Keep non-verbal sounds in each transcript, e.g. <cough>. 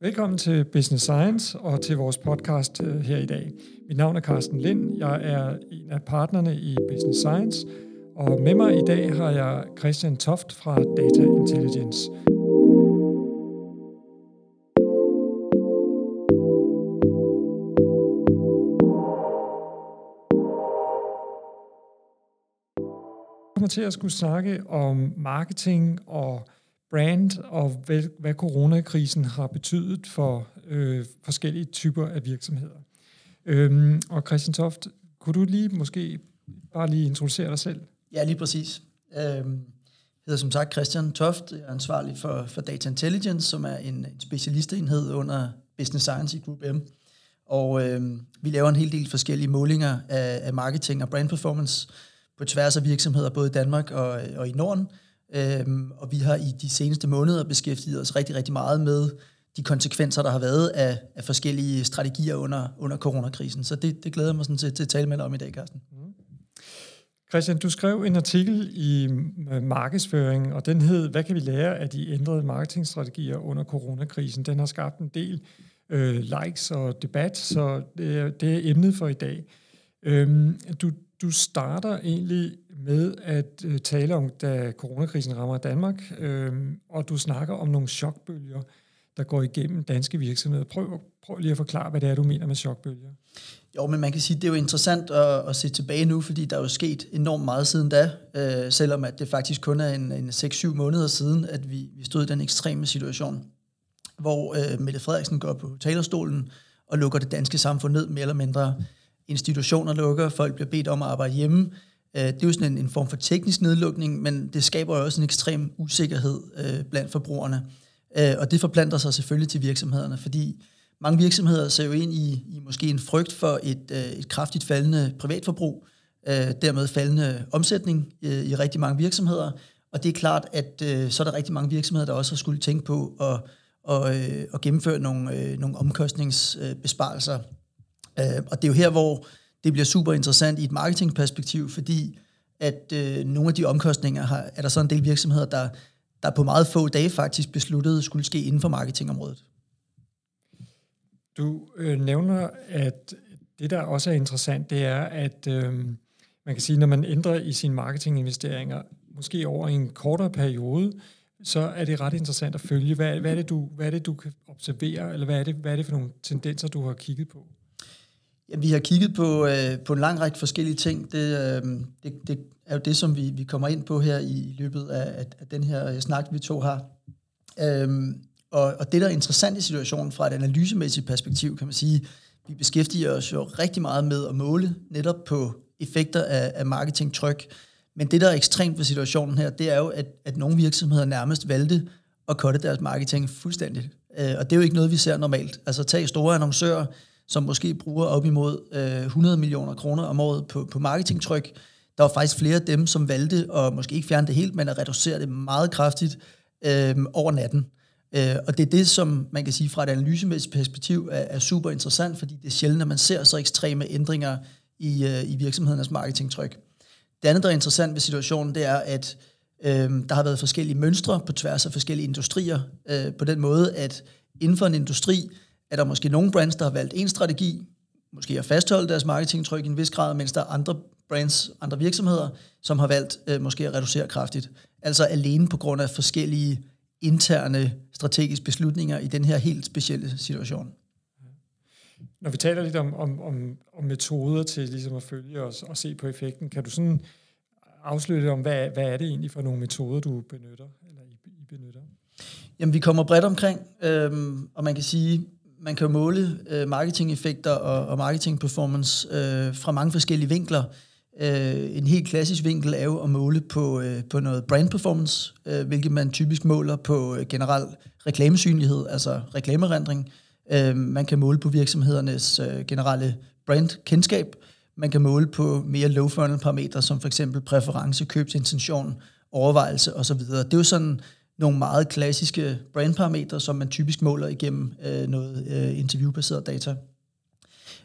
Velkommen til Business Science og til vores podcast øh, her i dag. Mit navn er Carsten Lind. Jeg er en af partnerne i Business Science, og med mig i dag har jeg Christian Toft fra Data Intelligence. Jeg kommer til at skulle snakke om marketing og brand, og hvad, hvad coronakrisen har betydet for øh, forskellige typer af virksomheder. Øhm, og Christian Toft, kunne du lige måske bare lige introducere dig selv? Ja, lige præcis. Øhm, jeg hedder som sagt Christian Toft. Jeg er ansvarlig for, for Data Intelligence, som er en, specialistenhed under Business Science i Group M. Og øhm, vi laver en hel del forskellige målinger af, af marketing og brand performance på tværs af virksomheder, både i Danmark og, og i Norden. Øhm, og vi har i de seneste måneder beskæftiget os rigtig, rigtig meget med de konsekvenser, der har været af, af forskellige strategier under, under coronakrisen. Så det, det glæder jeg mig sådan til, til at tale med dig om i dag, Carsten. Mm. Christian, du skrev en artikel i øh, markedsføring, og den hed, hvad kan vi lære af de ændrede marketingstrategier under coronakrisen? Den har skabt en del øh, likes og debat, så det er, det er emnet for i dag. Øhm, du, du starter egentlig med at øh, tale om, da coronakrisen rammer Danmark, øh, og du snakker om nogle chokbølger, der går igennem danske virksomheder. Prøv, prøv lige at forklare, hvad det er, du mener med chokbølger. Jo, men man kan sige, at det er jo interessant at, at se tilbage nu, fordi der er jo sket enormt meget siden da, øh, selvom at det faktisk kun er en, en 6-7 måneder siden, at vi, vi stod i den ekstreme situation, hvor øh, Mette Frederiksen går på talerstolen og lukker det danske samfund ned mere eller mindre. Institutioner lukker, folk bliver bedt om at arbejde hjemme, øh, det er jo sådan en, en form for teknisk nedlukning, men det skaber jo også en ekstrem usikkerhed øh, blandt forbrugerne. Øh, og det forplanter sig selvfølgelig til virksomhederne, fordi mange virksomheder ser jo ind i, i måske en frygt for et, øh, et kraftigt faldende privatforbrug, øh, dermed faldende omsætning øh, i rigtig mange virksomheder. Og det er klart, at øh, så er der rigtig mange virksomheder, der også har skulle tænke på at, og, øh, at gennemføre nogle, øh, nogle omkostningsbesparelser. Øh, og det er jo her, hvor det bliver super interessant i et marketingperspektiv, fordi at øh, nogle af de omkostninger har, er der så en del virksomheder, der, der på meget få dage faktisk besluttede skulle ske inden for marketingområdet. Du øh, nævner, at det, der også er interessant, det er, at øh, man kan sige, når man ændrer i sine marketinginvesteringer, måske over en kortere periode, så er det ret interessant at følge. Hvad, hvad, er, det, du, hvad er det, du kan observere, eller hvad er, det, hvad er det for nogle tendenser, du har kigget på? Ja, vi har kigget på, øh, på en lang række forskellige ting. Det, øh, det, det er jo det, som vi, vi kommer ind på her i løbet af, af den her øh, snak, vi to har. Øhm, og, og det, der er interessant i situationen fra et analysemæssigt perspektiv, kan man sige, vi beskæftiger os jo rigtig meget med at måle netop på effekter af, af marketingtryk. Men det, der er ekstremt ved situationen her, det er jo, at, at nogle virksomheder nærmest valgte at cutte deres marketing fuldstændigt. Øh, og det er jo ikke noget, vi ser normalt. Altså tag store annoncører, som måske bruger op imod øh, 100 millioner kroner om året på, på marketingtryk. Der var faktisk flere af dem, som valgte at måske ikke fjerne det helt, men at reducere det meget kraftigt øh, over natten. Øh, og det er det, som man kan sige fra et analysemæssigt perspektiv er, er super interessant, fordi det er sjældent, at man ser så ekstreme ændringer i, øh, i virksomhedernes marketingtryk. Det andet, der er interessant ved situationen, det er, at øh, der har været forskellige mønstre på tværs af forskellige industrier, øh, på den måde, at inden for en industri, er der måske nogle brands, der har valgt en strategi, måske at fastholde deres marketingtryk i en vis grad, mens der er andre brands, andre virksomheder, som har valgt øh, måske at reducere kraftigt. Altså alene på grund af forskellige interne strategiske beslutninger i den her helt specielle situation. Når vi taler lidt om, om, om, om metoder til ligesom at følge os og se på effekten, kan du sådan afsløre om, hvad, hvad er det egentlig for nogle metoder, du benytter, eller I, I benytter? Jamen, vi kommer bredt omkring, øhm, og man kan sige, man kan måle øh, marketing-effekter og, og marketing-performance øh, fra mange forskellige vinkler. Øh, en helt klassisk vinkel er jo at måle på, øh, på noget brand performance, øh, hvilket man typisk måler på øh, generel reklamesynlighed, altså reklamerendring. Øh, man kan måle på virksomhedernes øh, generelle brand-kendskab. Man kan måle på mere low funnel parametre, som for eksempel præference, købsintention, overvejelse osv. Det er jo sådan nogle meget klassiske brandparametre, som man typisk måler igennem øh, noget øh, interviewbaseret data.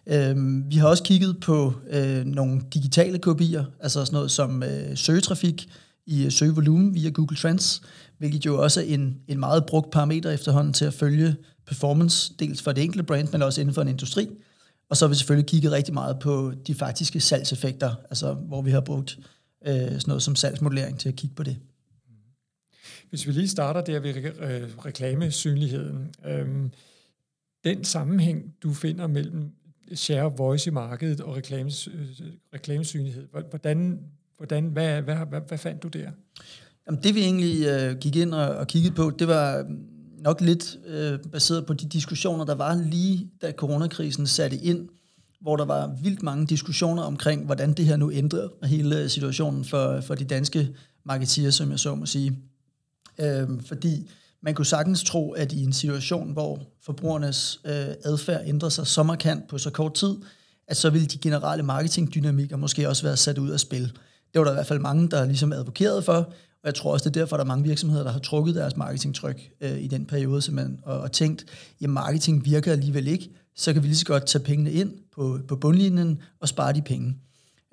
Øh, vi har også kigget på øh, nogle digitale kopier, altså sådan noget som øh, søgetrafik i øh, søgevolumen via Google Trends, hvilket jo også er en, en meget brugt parameter efterhånden til at følge performance, dels for det enkelte brand, men også inden for en industri. Og så har vi selvfølgelig kigget rigtig meget på de faktiske salgseffekter, altså hvor vi har brugt øh, sådan noget som salgsmodellering til at kigge på det. Hvis vi lige starter der ved øh, reklamesynligheden. Øh, den sammenhæng, du finder mellem share of voice i markedet og reklames, øh, reklamesynlighed, hvordan, hvordan, hvad, hvad, hvad, hvad fandt du der? Jamen, det vi egentlig øh, gik ind og, og kiggede på, det var nok lidt øh, baseret på de diskussioner, der var lige da coronakrisen satte ind, hvor der var vildt mange diskussioner omkring, hvordan det her nu ændrede hele situationen for, for de danske marketeer, som jeg så må sige. Øh, fordi man kunne sagtens tro, at i en situation, hvor forbrugernes øh, adfærd ændrer sig så markant på så kort tid, at så ville de generelle marketingdynamikker måske også være sat ud af spil. Det var der i hvert fald mange, der ligesom advokerede for, og jeg tror også, det er derfor, der er mange virksomheder, der har trukket deres marketingtryk øh, i den periode, simpelthen, og, og tænkt, at marketing virker alligevel ikke, så kan vi lige så godt tage pengene ind på, på bundlinjen og spare de penge.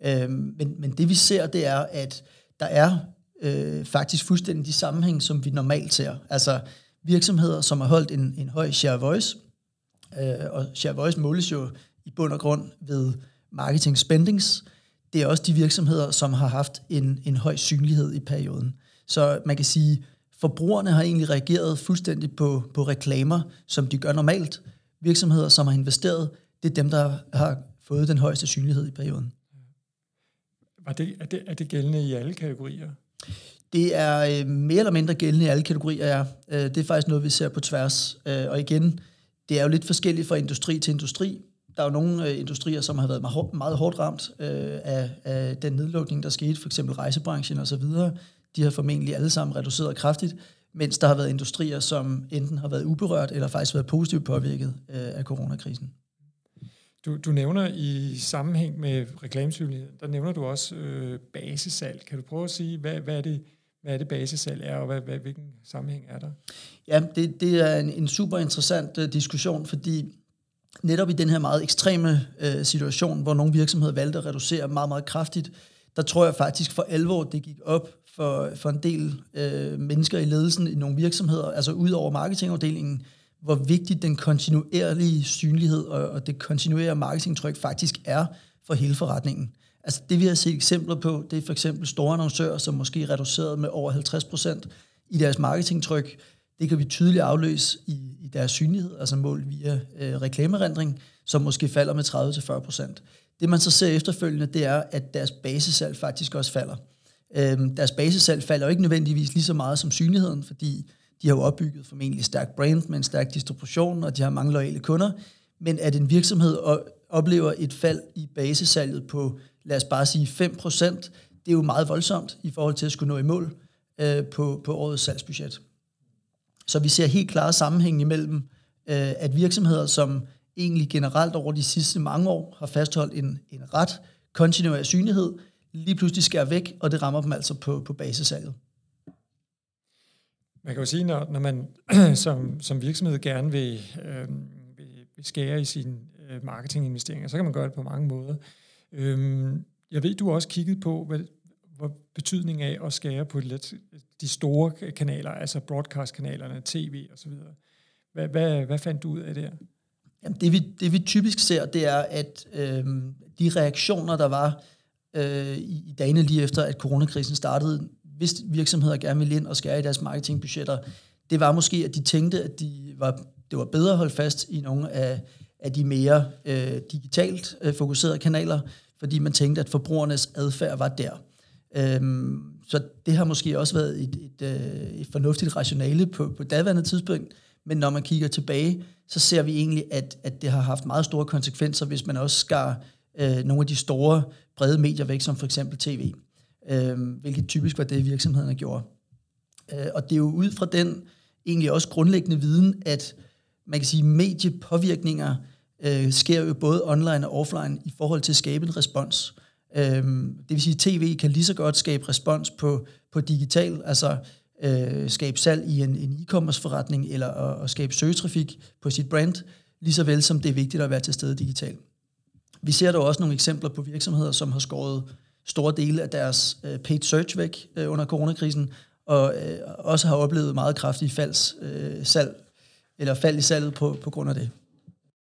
Øh, men, men det vi ser, det er, at der er øh, faktisk fuldstændig de sammenhæng, som vi normalt ser. Altså virksomheder, som har holdt en, en høj share voice, øh, og share voice måles jo i bund og grund ved marketing spendings, det er også de virksomheder, som har haft en, en høj synlighed i perioden. Så man kan sige, forbrugerne har egentlig reageret fuldstændig på, på reklamer, som de gør normalt. Virksomheder, som har investeret, det er dem, der har fået den højeste synlighed i perioden. Er det, er det, er det gældende i alle kategorier? Det er øh, mere eller mindre gældende i alle kategorier, ja. Øh, det er faktisk noget, vi ser på tværs. Øh, og igen, det er jo lidt forskelligt fra industri til industri. Der er jo nogle øh, industrier, som har været meget, meget hårdt ramt øh, af, af den nedlukning, der skete, for eksempel rejsebranchen osv. De har formentlig alle sammen reduceret kraftigt, mens der har været industrier, som enten har været uberørt eller faktisk været positivt påvirket øh, af coronakrisen. Du, du nævner i sammenhæng med reklamesynlighed, der nævner du også øh, basesalg. Kan du prøve at sige, hvad, hvad er det, hvad er det basesalg er, og hvad, hvad, hvilken sammenhæng er der? Ja, det, det er en, en super interessant uh, diskussion, fordi netop i den her meget ekstreme uh, situation, hvor nogle virksomheder valgte at reducere meget, meget kraftigt, der tror jeg faktisk for alvor, det gik op for, for en del uh, mennesker i ledelsen i nogle virksomheder, altså ud over marketingafdelingen, hvor vigtigt den kontinuerlige synlighed og, og det kontinuerlige marketingtryk faktisk er for hele forretningen. Altså det, vi har set eksempler på, det er for eksempel store annoncører, som måske er reduceret med over 50 procent i deres marketingtryk. Det kan vi tydeligt afløse i, i deres synlighed, altså målt via øh, reklamerendring, som måske falder med 30-40 procent. Det man så ser efterfølgende, det er, at deres basesalg faktisk også falder. Øhm, deres basesalg falder jo ikke nødvendigvis lige så meget som synligheden, fordi de har jo opbygget formentlig stærk brand med en stærk distribution, og de har mange loyale kunder. Men at en virksomhed oplever et fald i basesalget på, lad os bare sige 5%, det er jo meget voldsomt i forhold til at skulle nå i mål øh, på, på årets salgsbudget. Så vi ser helt klare sammenhæng imellem, øh, at virksomheder, som egentlig generelt over de sidste mange år har fastholdt en, en ret kontinuerlig synlighed, lige pludselig skærer væk, og det rammer dem altså på, på basesalget. Man kan jo sige, når, når man <clears throat> som, som virksomhed gerne vil, øh, vil, skære i sine øh, marketinginvesteringer, så kan man gøre det på mange måder. Øh, jeg ved, du har også kigget på, hvad, hvad betydningen af at skære på let, de store kanaler, altså broadcast-kanalerne, tv osv. Hvad, hvad, hvad fandt du ud af der? Jamen, det, vi, det vi typisk ser, det er, at øh, de reaktioner, der var øh, i, i dagene lige efter, at coronakrisen startede, hvis virksomheder gerne ville ind og skære i deres marketingbudgetter, det var måske, at de tænkte, at de var, det var bedre at holde fast i nogle af, af de mere øh, digitalt øh, fokuserede kanaler, fordi man tænkte, at forbrugernes adfærd var der. Øhm, så det har måske også været et, et, et, et fornuftigt rationale på, på daværende tidspunkt, men når man kigger tilbage, så ser vi egentlig, at, at det har haft meget store konsekvenser, hvis man også skar øh, nogle af de store, brede medier væk, som for eksempel tv øh, hvilket typisk var det, virksomhederne gjorde. Øh, og det er jo ud fra den egentlig også grundlæggende viden, at man kan sige, mediepåvirkninger øh, sker jo både online og offline i forhold til at skabe en respons. Øh, det vil sige, at tv kan lige så godt skabe respons på, på digital, altså øh, skabe salg i en, en e-commerce forretning, eller at, at skabe søgetrafik på sit brand, lige så vel som det er vigtigt at være til stede digitalt. Vi ser dog også nogle eksempler på virksomheder, som har skåret store dele af deres øh, paid search væk øh, under coronakrisen, og øh, også har oplevet meget kraftige falds øh, salg eller fald i salget på, på grund af det.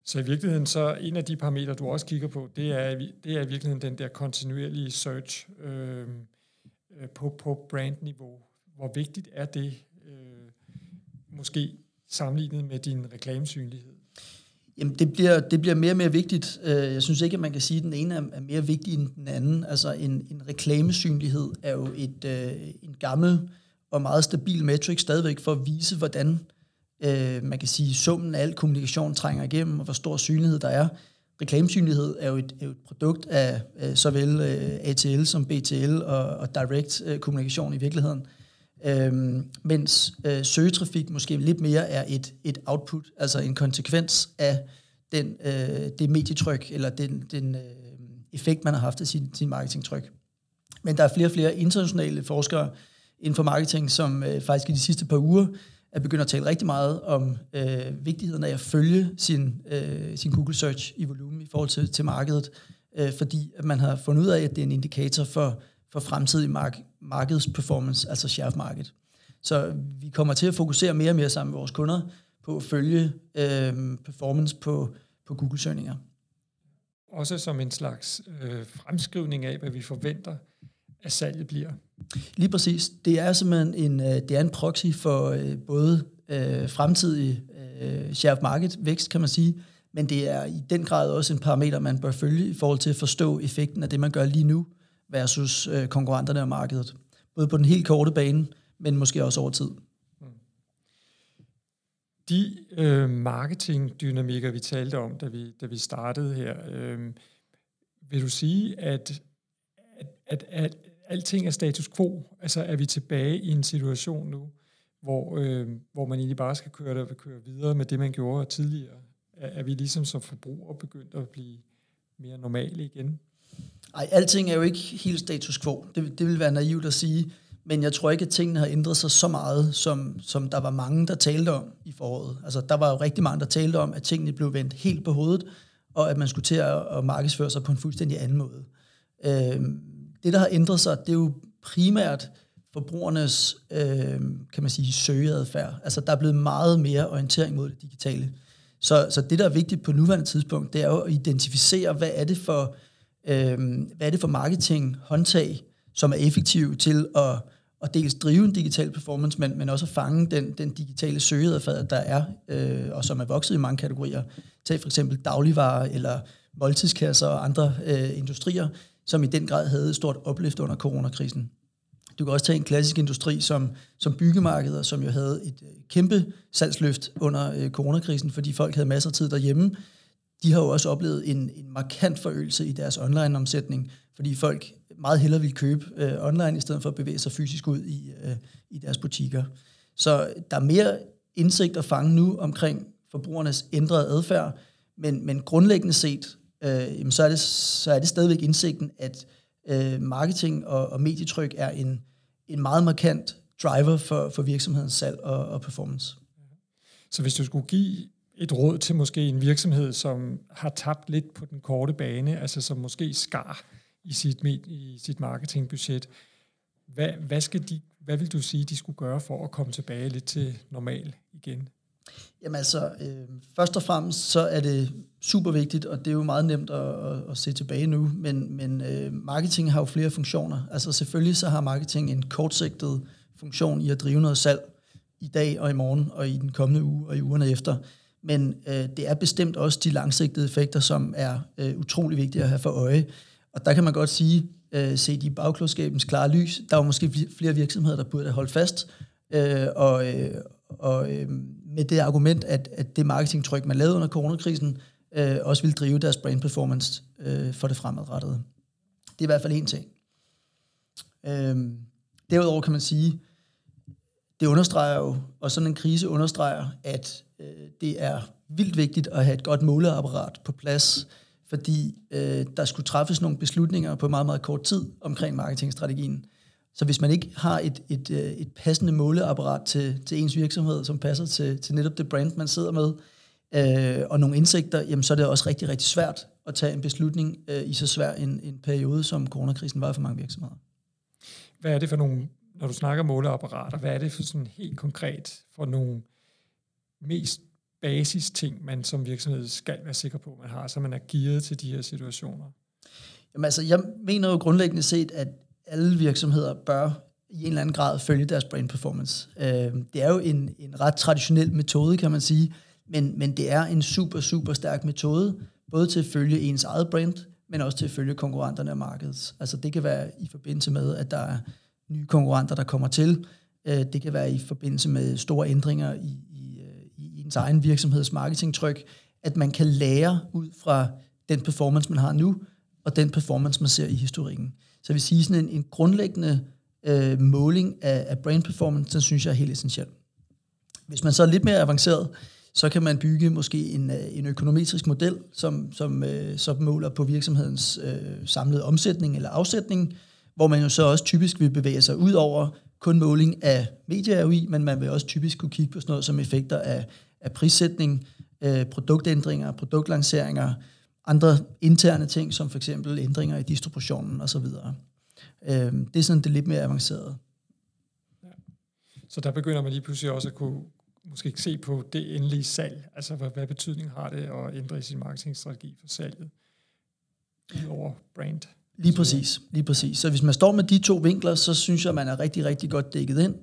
Så i virkeligheden, så en af de parametre, du også kigger på, det er, det er i virkeligheden den der kontinuerlige search øh, øh på, på brandniveau. Hvor vigtigt er det øh, måske sammenlignet med din reklamesynlighed? Jamen, det bliver, det bliver mere og mere vigtigt. Øh, jeg synes ikke, at man kan sige, at den ene er mere vigtig end den anden. Altså, en, en reklamesynlighed er jo et, øh, en gammel og meget stabil metric stadigvæk for at vise, hvordan øh, man kan sige, summen af al kommunikation trænger igennem, og hvor stor synlighed der er. Reklamesynlighed er jo et, er jo et produkt af øh, såvel øh, ATL som BTL og, og direct øh, kommunikation i virkeligheden. Øhm, mens øh, søgetrafik måske lidt mere er et, et output, altså en konsekvens af den, øh, det medietryk, eller den, den øh, effekt, man har haft af sin, sin marketingtryk. Men der er flere og flere internationale forskere inden for marketing, som øh, faktisk i de sidste par uger er begyndt at tale rigtig meget om øh, vigtigheden af at følge sin, øh, sin Google Search i volumen i forhold til, til markedet, øh, fordi at man har fundet ud af, at det er en indikator for, for fremtidig mark- markedsperformance, altså share of market. Så vi kommer til at fokusere mere og mere sammen med vores kunder på at følge øh, performance på, på Google-søgninger. Også som en slags øh, fremskrivning af, hvad vi forventer, at salget bliver. Lige præcis. Det er simpelthen en, øh, det er en proxy for øh, både øh, fremtidig øh, share of market vækst, kan man sige, men det er i den grad også en parameter, man bør følge i forhold til at forstå effekten af det, man gør lige nu versus øh, konkurrenterne og markedet. Både på den helt korte bane, men måske også over tid. Mm. De øh, marketingdynamikker, vi talte om, da vi, da vi startede her, øh, vil du sige, at, at, at, at alting er status quo? Altså er vi tilbage i en situation nu, hvor, øh, hvor man egentlig bare skal køre, der, køre videre med det, man gjorde tidligere? Er, er vi ligesom som forbrugere begyndt at blive mere normale igen? Ej, alting er jo ikke helt status quo. Det, det vil være naivt at sige. Men jeg tror ikke, at tingene har ændret sig så meget, som, som der var mange, der talte om i foråret. Altså, der var jo rigtig mange, der talte om, at tingene blev vendt helt på hovedet, og at man skulle til at, at markedsføre sig på en fuldstændig anden måde. Øh, det, der har ændret sig, det er jo primært forbrugernes, øh, kan man sige, søgeadfærd. Altså, der er blevet meget mere orientering mod det digitale. Så, så det, der er vigtigt på nuværende tidspunkt, det er jo at identificere, hvad er det for, øh, hvad er det for marketing håndtag, som er effektiv til at, at dels drive en digital performance, men, men også at fange den, den digitale søgeadfærd, der er, øh, og som er vokset i mange kategorier. Tag for eksempel dagligvarer eller måltidskasser og andre øh, industrier, som i den grad havde et stort opløft under coronakrisen. Du kan også tage en klassisk industri som, som byggemarkeder, som jo havde et øh, kæmpe salgsløft under øh, coronakrisen, fordi folk havde masser af tid derhjemme. De har jo også oplevet en, en markant forøgelse i deres online-omsætning, fordi folk meget hellere vil købe øh, online, i stedet for at bevæge sig fysisk ud i, øh, i deres butikker. Så der er mere indsigt at fange nu omkring forbrugernes ændrede adfærd, men, men grundlæggende set, øh, jamen så, er det, så er det stadigvæk indsigten, at øh, marketing og, og medietryk er en, en meget markant driver for, for virksomhedens salg og, og performance. Så hvis du skulle give et råd til måske en virksomhed, som har tabt lidt på den korte bane, altså som måske skar i sit, i sit marketingbudget, hvad, hvad, skal de, hvad vil du sige, de skulle gøre for at komme tilbage lidt til normal igen? Jamen altså, øh, først og fremmest så er det super vigtigt, og det er jo meget nemt at, at, at se tilbage nu, men, men øh, marketing har jo flere funktioner. Altså selvfølgelig så har marketing en kortsigtet funktion i at drive noget salg i dag og i morgen og i den kommende uge og i ugerne efter. Men øh, det er bestemt også de langsigtede effekter, som er øh, utrolig vigtige at have for øje. Og der kan man godt sige, øh, set i bagklodskabens klare lys, der var måske flere virksomheder, der burde have holdt fast, øh, og, øh, og øh, med det argument, at, at det marketingtryk, man lavede under coronakrisen, øh, også vil drive deres brand performance øh, for det fremadrettede. Det er i hvert fald en ting. Øh, derudover kan man sige, det understreger jo, og sådan en krise understreger, at øh, det er vildt vigtigt at have et godt måleapparat på plads, fordi øh, der skulle træffes nogle beslutninger på meget, meget kort tid omkring marketingstrategien. Så hvis man ikke har et, et, øh, et passende måleapparat til, til ens virksomhed, som passer til, til netop det brand, man sidder med, øh, og nogle indsigter, jamen, så er det også rigtig, rigtig svært at tage en beslutning øh, i så svær en, en periode, som coronakrisen var for mange virksomheder. Hvad er det for nogle, når du snakker måleapparater, hvad er det for sådan helt konkret for nogle mest basis ting, man som virksomhed skal være sikker på, man har, så man er gearet til de her situationer? Jamen altså, jeg mener jo grundlæggende set, at alle virksomheder bør i en eller anden grad følge deres brain performance. Øh, det er jo en, en ret traditionel metode, kan man sige, men, men det er en super, super stærk metode, både til at følge ens eget brand, men også til at følge konkurrenterne af markedet. Altså det kan være i forbindelse med, at der er nye konkurrenter, der kommer til. Øh, det kan være i forbindelse med store ændringer i, i, øh, i ens egen virksomheds marketingtryk, at man kan lære ud fra den performance, man har nu, og den performance, man ser i historikken. Så jeg vil sige, sådan en, en grundlæggende øh, måling af, af brain performance, den synes jeg er helt essentiel. Hvis man så er lidt mere avanceret, så kan man bygge måske en, øh, en økonometrisk model, som, som øh, så måler på virksomhedens øh, samlede omsætning eller afsætning, hvor man jo så også typisk vil bevæge sig ud over kun måling af medie men man vil også typisk kunne kigge på sådan noget som effekter af, af prissætning, øh, produktændringer, produktlanceringer, andre interne ting, som for eksempel ændringer i distributionen osv. Øh, det er sådan det lidt mere avanceret. Ja. Så der begynder man lige pludselig også at kunne måske ikke se på det endelige salg, altså hvad, hvad betydning har det at ændre i sin marketingstrategi for salget over brand. Lige præcis, lige præcis. Så hvis man står med de to vinkler, så synes jeg, man er rigtig, rigtig godt dækket ind.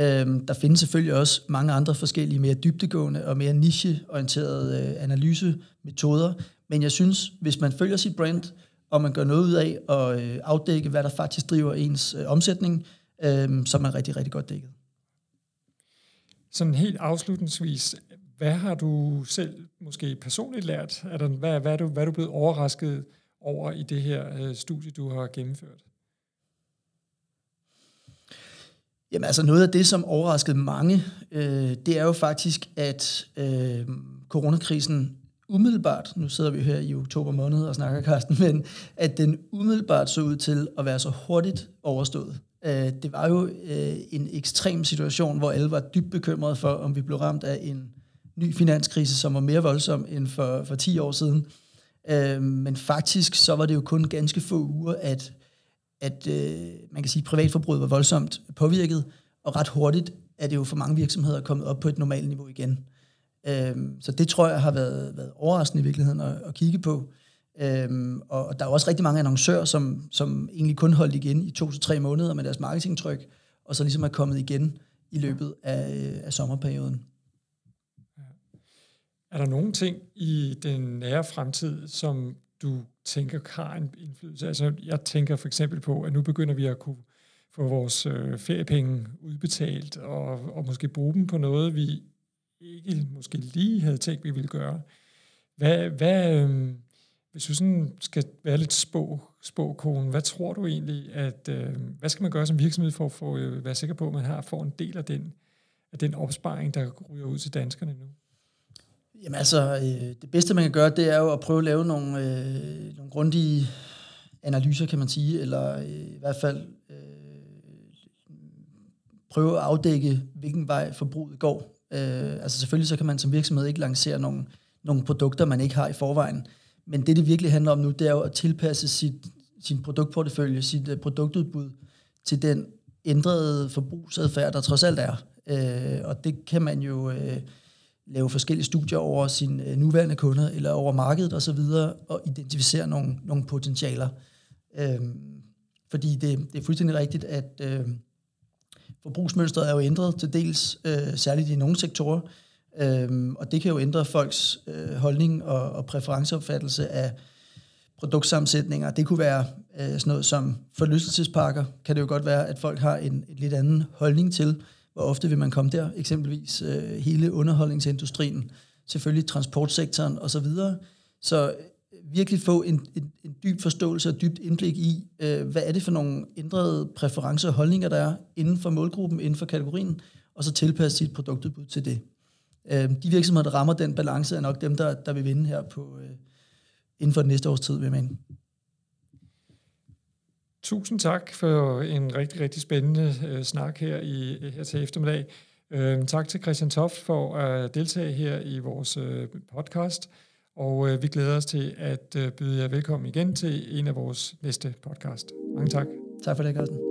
Øhm, der findes selvfølgelig også mange andre forskellige mere dybtegående og mere nicheorienterede øh, analysemetoder, men jeg synes, hvis man følger sit brand, og man gør noget ud af at øh, afdække, hvad der faktisk driver ens øh, omsætning, øh, så er man rigtig, rigtig godt dækket. Sådan helt afslutningsvis, hvad har du selv måske personligt lært? Er der, hvad, hvad, er du, hvad er du blevet overrasket over i det her øh, studie, du har gennemført? Jamen altså noget af det, som overraskede mange, øh, det er jo faktisk, at øh, coronakrisen umiddelbart, nu sidder vi her i oktober måned og snakker, Karsten, men at den umiddelbart så ud til at være så hurtigt overstået. Øh, det var jo øh, en ekstrem situation, hvor alle var dybt bekymrede for, om vi blev ramt af en ny finanskrise, som var mere voldsom end for, for 10 år siden. Øh, Øhm, men faktisk så var det jo kun ganske få uger, at, at øh, man kan sige, at privatforbruget var voldsomt påvirket, og ret hurtigt er det jo for mange virksomheder kommet op på et normalt niveau igen. Øhm, så det tror jeg har været, været overraskende i virkeligheden at, at kigge på. Øhm, og der er også rigtig mange annoncører, som, som egentlig kun holdt igen i to til tre måneder med deres marketingtryk, og så ligesom er kommet igen i løbet af, øh, af sommerperioden. Er der nogle ting i den nære fremtid, som du tænker har en indflydelse? Altså, jeg tænker for eksempel på, at nu begynder vi at kunne få vores øh, feriepenge udbetalt, og, og måske bruge dem på noget, vi ikke måske lige havde tænkt, vi ville gøre. Hvad, hvad, øh, hvis du sådan skal være lidt spå, spåkone, hvad tror du egentlig, at øh, hvad skal man gøre som virksomhed for at få, øh, være sikker på, at man har får en del af den, af den opsparing, der ryger ud til danskerne nu? Jamen altså, øh, det bedste man kan gøre, det er jo at prøve at lave nogle, øh, nogle grundige analyser, kan man sige, eller øh, i hvert fald øh, prøve at afdække, hvilken vej forbruget går. Øh, altså selvfølgelig så kan man som virksomhed ikke lancere nogle, nogle produkter, man ikke har i forvejen, men det, det virkelig handler om nu, det er jo at tilpasse sit, sin produktportefølje, sit øh, produktudbud til den ændrede forbrugsadfærd, der trods alt er. Øh, og det kan man jo Øh, lave forskellige studier over sine øh, nuværende kunder, eller over markedet osv., og, og identificere nogle, nogle potentialer. Øhm, fordi det, det er fuldstændig rigtigt, at uh, forbrugsmønstret er jo ændret til dels, øh, særligt i nogle sektorer, Øhm, og det kan jo ændre folks øh, holdning og, og præferenceopfattelse af produktsammensætninger. Det kunne være øh, sådan noget som forlystelsespakker, Kan det jo godt være, at folk har en, en lidt anden holdning til, hvor ofte vil man komme der. Eksempelvis øh, hele underholdningsindustrien, selvfølgelig transportsektoren osv. Så så øh, virkelig få en, en, en dyb forståelse og dybt indblik i, øh, hvad er det for nogle ændrede præferencer og holdninger, der er inden for målgruppen, inden for kategorien, og så tilpasse sit produktudbud til det. Øh, de virksomheder, der rammer den balance, er nok dem, der, der vil vinde her på, øh, inden for det næste års tid, vil jeg mene. Tusind tak for en rigtig, rigtig spændende øh, snak her, i, her til eftermiddag. Øh, tak til Christian Toft for at deltage her i vores øh, podcast, og øh, vi glæder os til at øh, byde jer velkommen igen til en af vores næste podcast. Mange tak. Tak for det, Carsten.